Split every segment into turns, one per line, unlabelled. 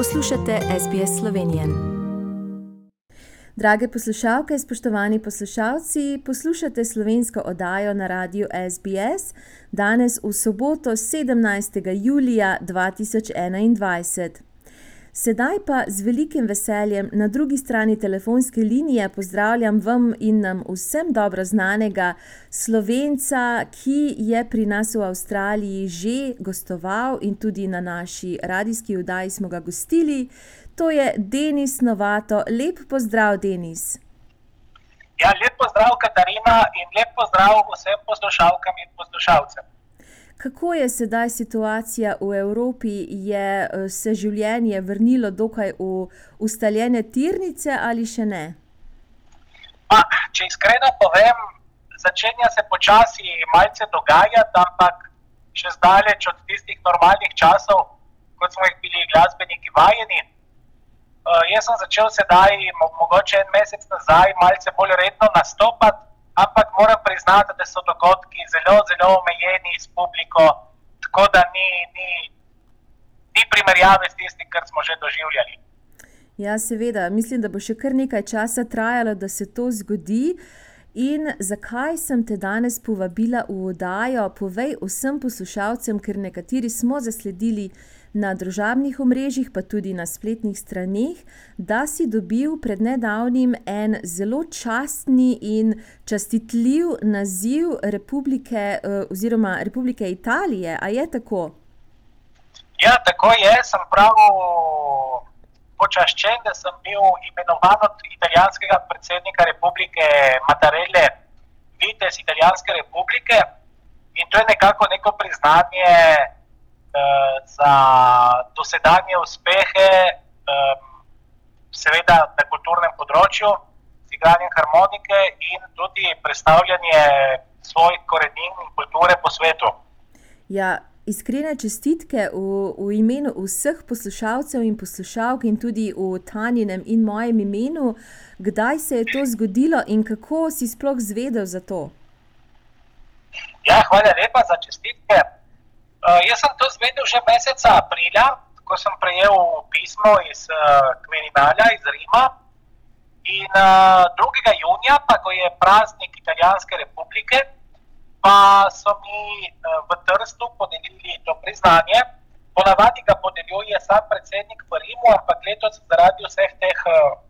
Poslušate SBS Slovenije. Drage poslušalke, spoštovani poslušalci, poslušate slovensko oddajo na radiju SBS danes v soboto 17. julija 2021. Sedaj pa z velikim veseljem na drugi strani telefonske linije pozdravljam vam in nam vsem dobro znanega slovenca, ki je pri nas v Avstraliji že gostoval in tudi na naši radijski vdaji smo ga gostili. To je Denis Novato. Lep pozdrav, Denis.
Ja, lep pozdrav, Katarina, in lep pozdrav vsem poslušalkam in poslušalcem.
Kako je sedaj situacija v Evropi? Je eh, se življenje vrnilo dokaj v ustaljene tirnice ali še ne?
Pa, če iskreno povem, začenja se počasi malce dogajati, ampak še zdaleč od tistih normalnih časov, kot smo jih bili glasbeniki vajeni. Uh, jaz sem začel sedaj, mogoče en mesec nazaj, malce bolj redno nastopati ampak moram priznati, da so dogodki zelo, zelo omejeni s publiko, tako da ni, ni, ni primerjave s tistim, kar smo že doživljali.
Ja, seveda, mislim, da bo še kar nekaj časa trajalo, da se to zgodi. In zakaj sem te danes povabila v oddajo? Povej vsem poslušalcem, ker nekateri smo zasledili na družabnih omrežjih, pa tudi na spletnih straneh, da si dobil pred nedavnim en zelo častni in častitljiv naziv Republike, eh, oziroma Republike Italije. A je tako?
Ja, tako je. Sem prav počaščen, da sem bil imenovan od italijanskega predsednika Republike Matarele, vitez Italijanske republike. In to je nekako neko priznanje. Eh, za dosedanje uspehe, seveda na kulturnem področju, z igranjem harmonike in tudi predstavljanje svojih korenin in kulture po svetu.
Ja. Iskrene čestitke v, v imenu vseh poslušalcev in poslušalk, in tudi v Tanjinem in mojem imenu, kdaj se je to zgodilo in kako si sploh zvedel za to?
Ja, hvala lepa za čestitke. Uh, jaz sem to zvedel že meseca aprila, ko sem prejel pismo iz uh, eh, Kveninalja, iz Rima. In uh, eh, 2. junija, pa ko je praznik Italijanske republike, pa so mi uh, v Trstu podelili to priznanje. Ponavadi ga podeljuje sam predsednik v Rimu, ampak letos zaradi vseh teh uh,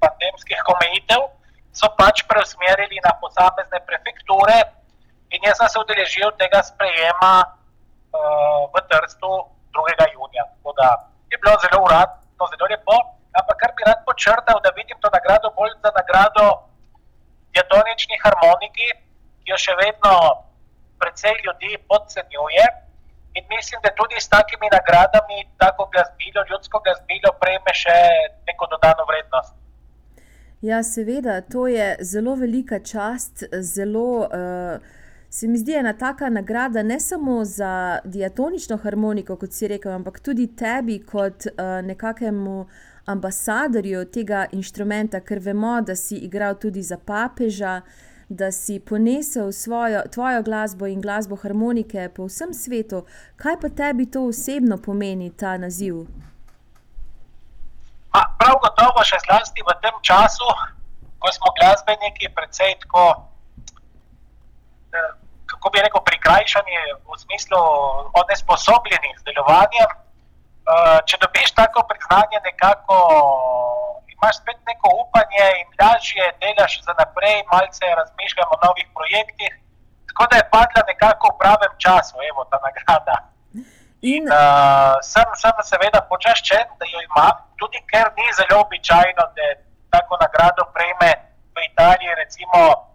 pandemskih omejitev so pač preusmerili na posamezne prefekture. In jaz sem se udeležil tega sprejema v Trstu 2. junija. Tako da je bilo zelo uradno, zelo lepo. Ampak kar bi rad počrtal, da vidim to nagrado bolj za nagrado diatonični harmoniki, ki jo še vedno precej ljudi podcenjuje. In mislim, da tudi s takimi nagradami tako glasbilo, ljudsko glasbilo, prejme še neko dodano vrednost.
Ja, seveda, to je zelo velika čast, zelo. Uh se mi zdi ena taka nagrada ne samo za diatonično harmoniko, kot si rekel, ampak tudi tebi, kot uh, nekakemu ambasadorju tega inštrumenta, ker vemo, da si igral tudi za papeža, da si ponesel svojo, tvojo glasbo in glasbo harmonike po vsem svetu. Kaj pa tebi to osebno pomeni, ta naziv?
Pa, prav gotovo, še zlasti v tem času, ko smo glasbeniki, predvsej tako. Eh, kako bi rekel, prikrajšani v smislu onesposobljeni z delovanjem. Uh, če dobiš tako priznanje, nekako imaš spet neko upanje in lažje delaš za naprej, malce razmišljamo o novih projektih. Tako da je padla nekako v pravem času, evo ta nagrada. In uh, sem, sem seveda počaščen, da jo imam, tudi ker ni zelo običajno, da tako nagrado prejme v Italiji, recimo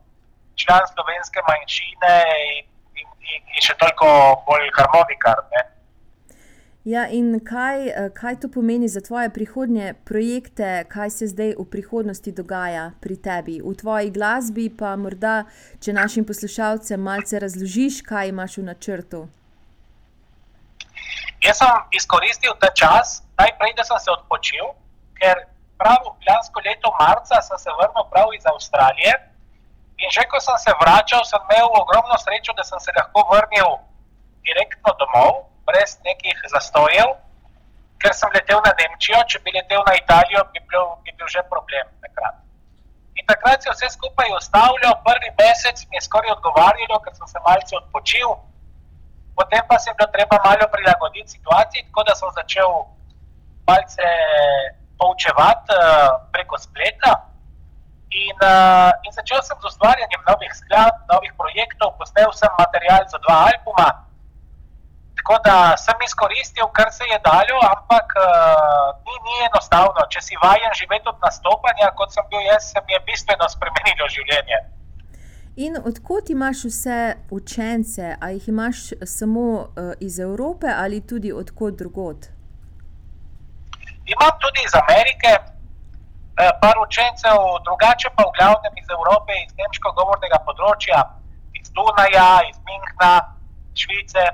član slovenske manjšine in, in, in, in še toliko bolj harmonikar. Ne?
Ja, in kaj, eh, kaj to pomeni za tvoje prihodnje projekte, kaj se zdaj v prihodnosti dogaja pri tebi, v tvoji glasbi, pa morda, če našim poslušalcem malce razložiš, kaj imaš v načrtu?
Jaz sem izkoristil ta čas, najprej, da sem se odpočil, ker prav lansko leto marca sem se vrnil prav iz Avstralije. In že ko sem se vračal, sem imel ogromno srečo, da sem se lahko vrnil direktno domov, brez nekih zastojev. ker sem letel na Nemčijo, če bi letel na Italijo, bi bil, bi bil že problem takrat. In takrat se je vse skupaj ustavljalo, prvi mesec mi je skoraj odgovarjalo, ker sem se malce odpočil, potem pa se je bilo treba malo prilagoditi situaciji, tako da sem začel malce poučevati uh, preko spleta. In, uh, in začel sem z ustvarjanjem novih skladb, novih projektov, posnel sem material za dva albuma. Tako da sem izkoristil, kar se je dalo, ampak uh, ni, ni enostavno. Če si vajen živeti od nastopanja, kot sem bil jaz, se mi je bistveno spremenilo življenje.
In odkot imaš vse učence? Ali jih imaš samo uh, iz Evrope ali tudi odkot drugot?
Imam tudi iz Amerike, par učencev, drugače pa v glavnem iz Evrope, iz nemško govornega področja, iz Dunaja, iz Minhna, Švice.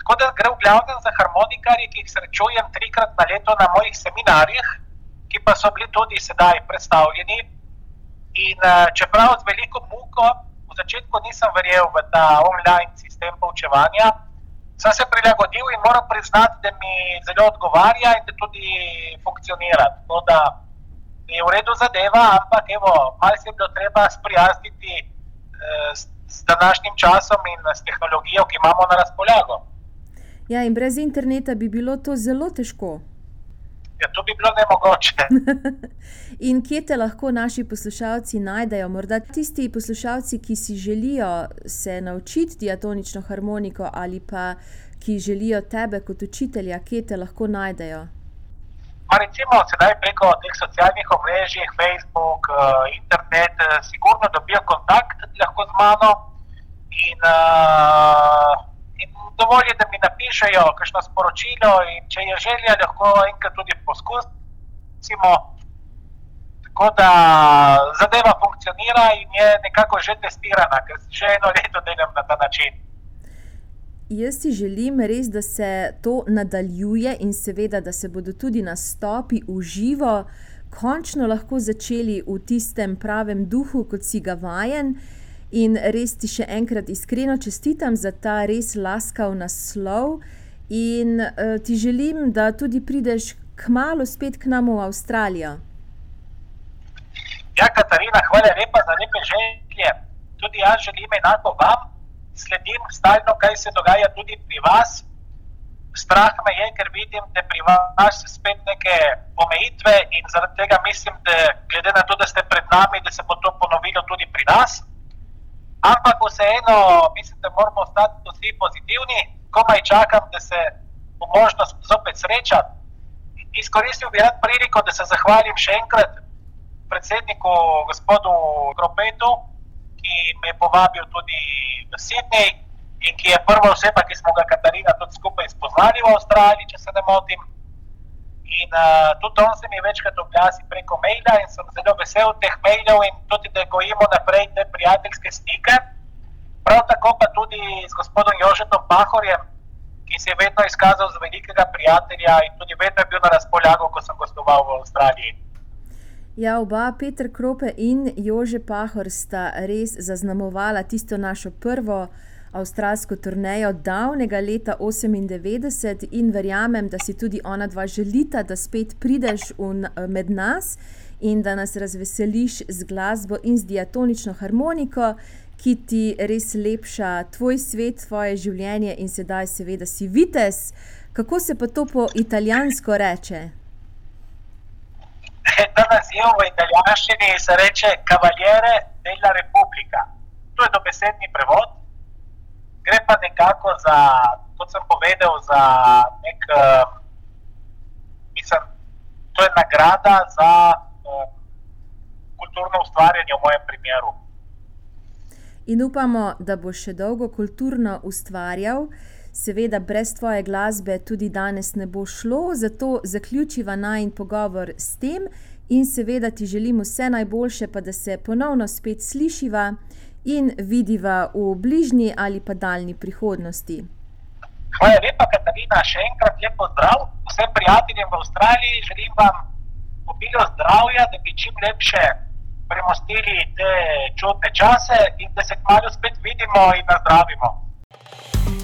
Tako da gre v glavnem za harmonikarje, ki jih srečujem trikrat na leto na mojih seminarjih, ki pa so bili tudi sedaj predstavljeni. In uh, čeprav z veliko muko, v začetku nisem verjel v ta online sistem poučevanja, sem se prilagodil in moram priznati, da mi zelo odgovarja in da tudi funkcionira. Tako da je v redu zadeva, ampak evo, malo se je bilo treba sprijazniti uh, s, s današnjim časom in s tehnologijo, ki imamo na razpolago.
Ja, in brez interneta bi bilo to zelo težko.
Ja, to bi bilo nemogoče.
in kje te lahko naši poslušalci najdejo? Morda tisti poslušalci, ki si želijo se naučiti diatonično harmoniko ali pa ki želijo tebe kot učitelja, kje te lahko najdejo?
Pa recimo sedaj preko teh socialnih omrežij, Facebook, uh, internet, uh, sigurno dobijo kontakt lahko z mano. In, uh, dovolj je, da mi napišejo kakšno sporočilo, in če je želja, lahko enkrat tudi poskusimo. Tako da zadeva funkcionira in je nekako že testirana, ker že eno leto delam na ta način.
Jaz si želim res, da se to nadaljuje in seveda, da se bodo tudi nastopi v živo končno lahko začeli v tistem pravem duhu, kot si ga vajen. In res ti še enkrat iskreno čestitam za ta res laskav naslov. In uh, ti želim, da tudi prideš k malu spet k nam v Avstralijo.
Ja, Katarina, hvala lepa za lepe želje. Tudi jaz želim enako vam, sledim stalno, kaj se dogaja tudi pri vas. Strah me je, ker vidim, da pri vas spet neke omejitve in zaradi tega mislim, da glede na to, da ste pred nami, da se bo to ponovilo tudi pri nas. Ampak vseeno, mislim, da moramo ostati vsi pozitivni, komaj čakam, da se bo možnost zopet srečati. Izkoristil bi rad priliko, da se zahvalim še enkrat predsedniku, gospodu Gropetu, ki me je povabil tudi v Sydney in ki je prva oseba, ki smo ga Katarina tudi skupaj spoznali v Avstraliji, če se ne motim. In uh, tudi on se mi večkrat oglasi preko maila in sem zelo vesel teh mailov in tudi, da gojimo naprej te prijateljske stike. Prav tako pa tudi z gospodom Jožetom Pahorjem, ki se je vedno izkazal za velikega prijatelja in tudi vedno je bil na razpolago, ko sem gostoval v Avstraliji.
Ja, oba, Petr Krope in Jože Pahor, sta res zaznamovala tisto našo prvo avstralsko turnejo davnega leta 98 in verjamem, da si tudi ona dva želita, da spet prideš v, med nas in da nas razveseliš z glasbo in z diatonično harmoniko, ki ti res lepša tvoj svet, tvoje življenje in sedaj seveda si vites. Kako se pa to po italijansko reče?
Ta naziv v italijanščini se reče Cavaliere della Repubblica. To je dobesedni prevod gre pa nekako za, kot sem povedal, za nek, uh, mislim, to je nagrada za uh, kulturno ustvarjanje v mojem primeru.
In upamo, da bo še dolgo kulturno ustvarjal. Seveda, brez tvoje glasbe tudi danes ne bo šlo, zato zaključiva naj in pogovor s tem, in seveda ti želim vse najboljše, pa da se ponovno spet slišiva in vidiva v bližnji ali pa daljni prihodnosti.
Hvala lepa, Katarina, še enkrat lepo zdrav vsem prijateljem v Avstraliji. Želim vam obilo zdravja, da bi čim lepše premostili te čudne čase in da se kmalo spet vidimo in nazdravimo.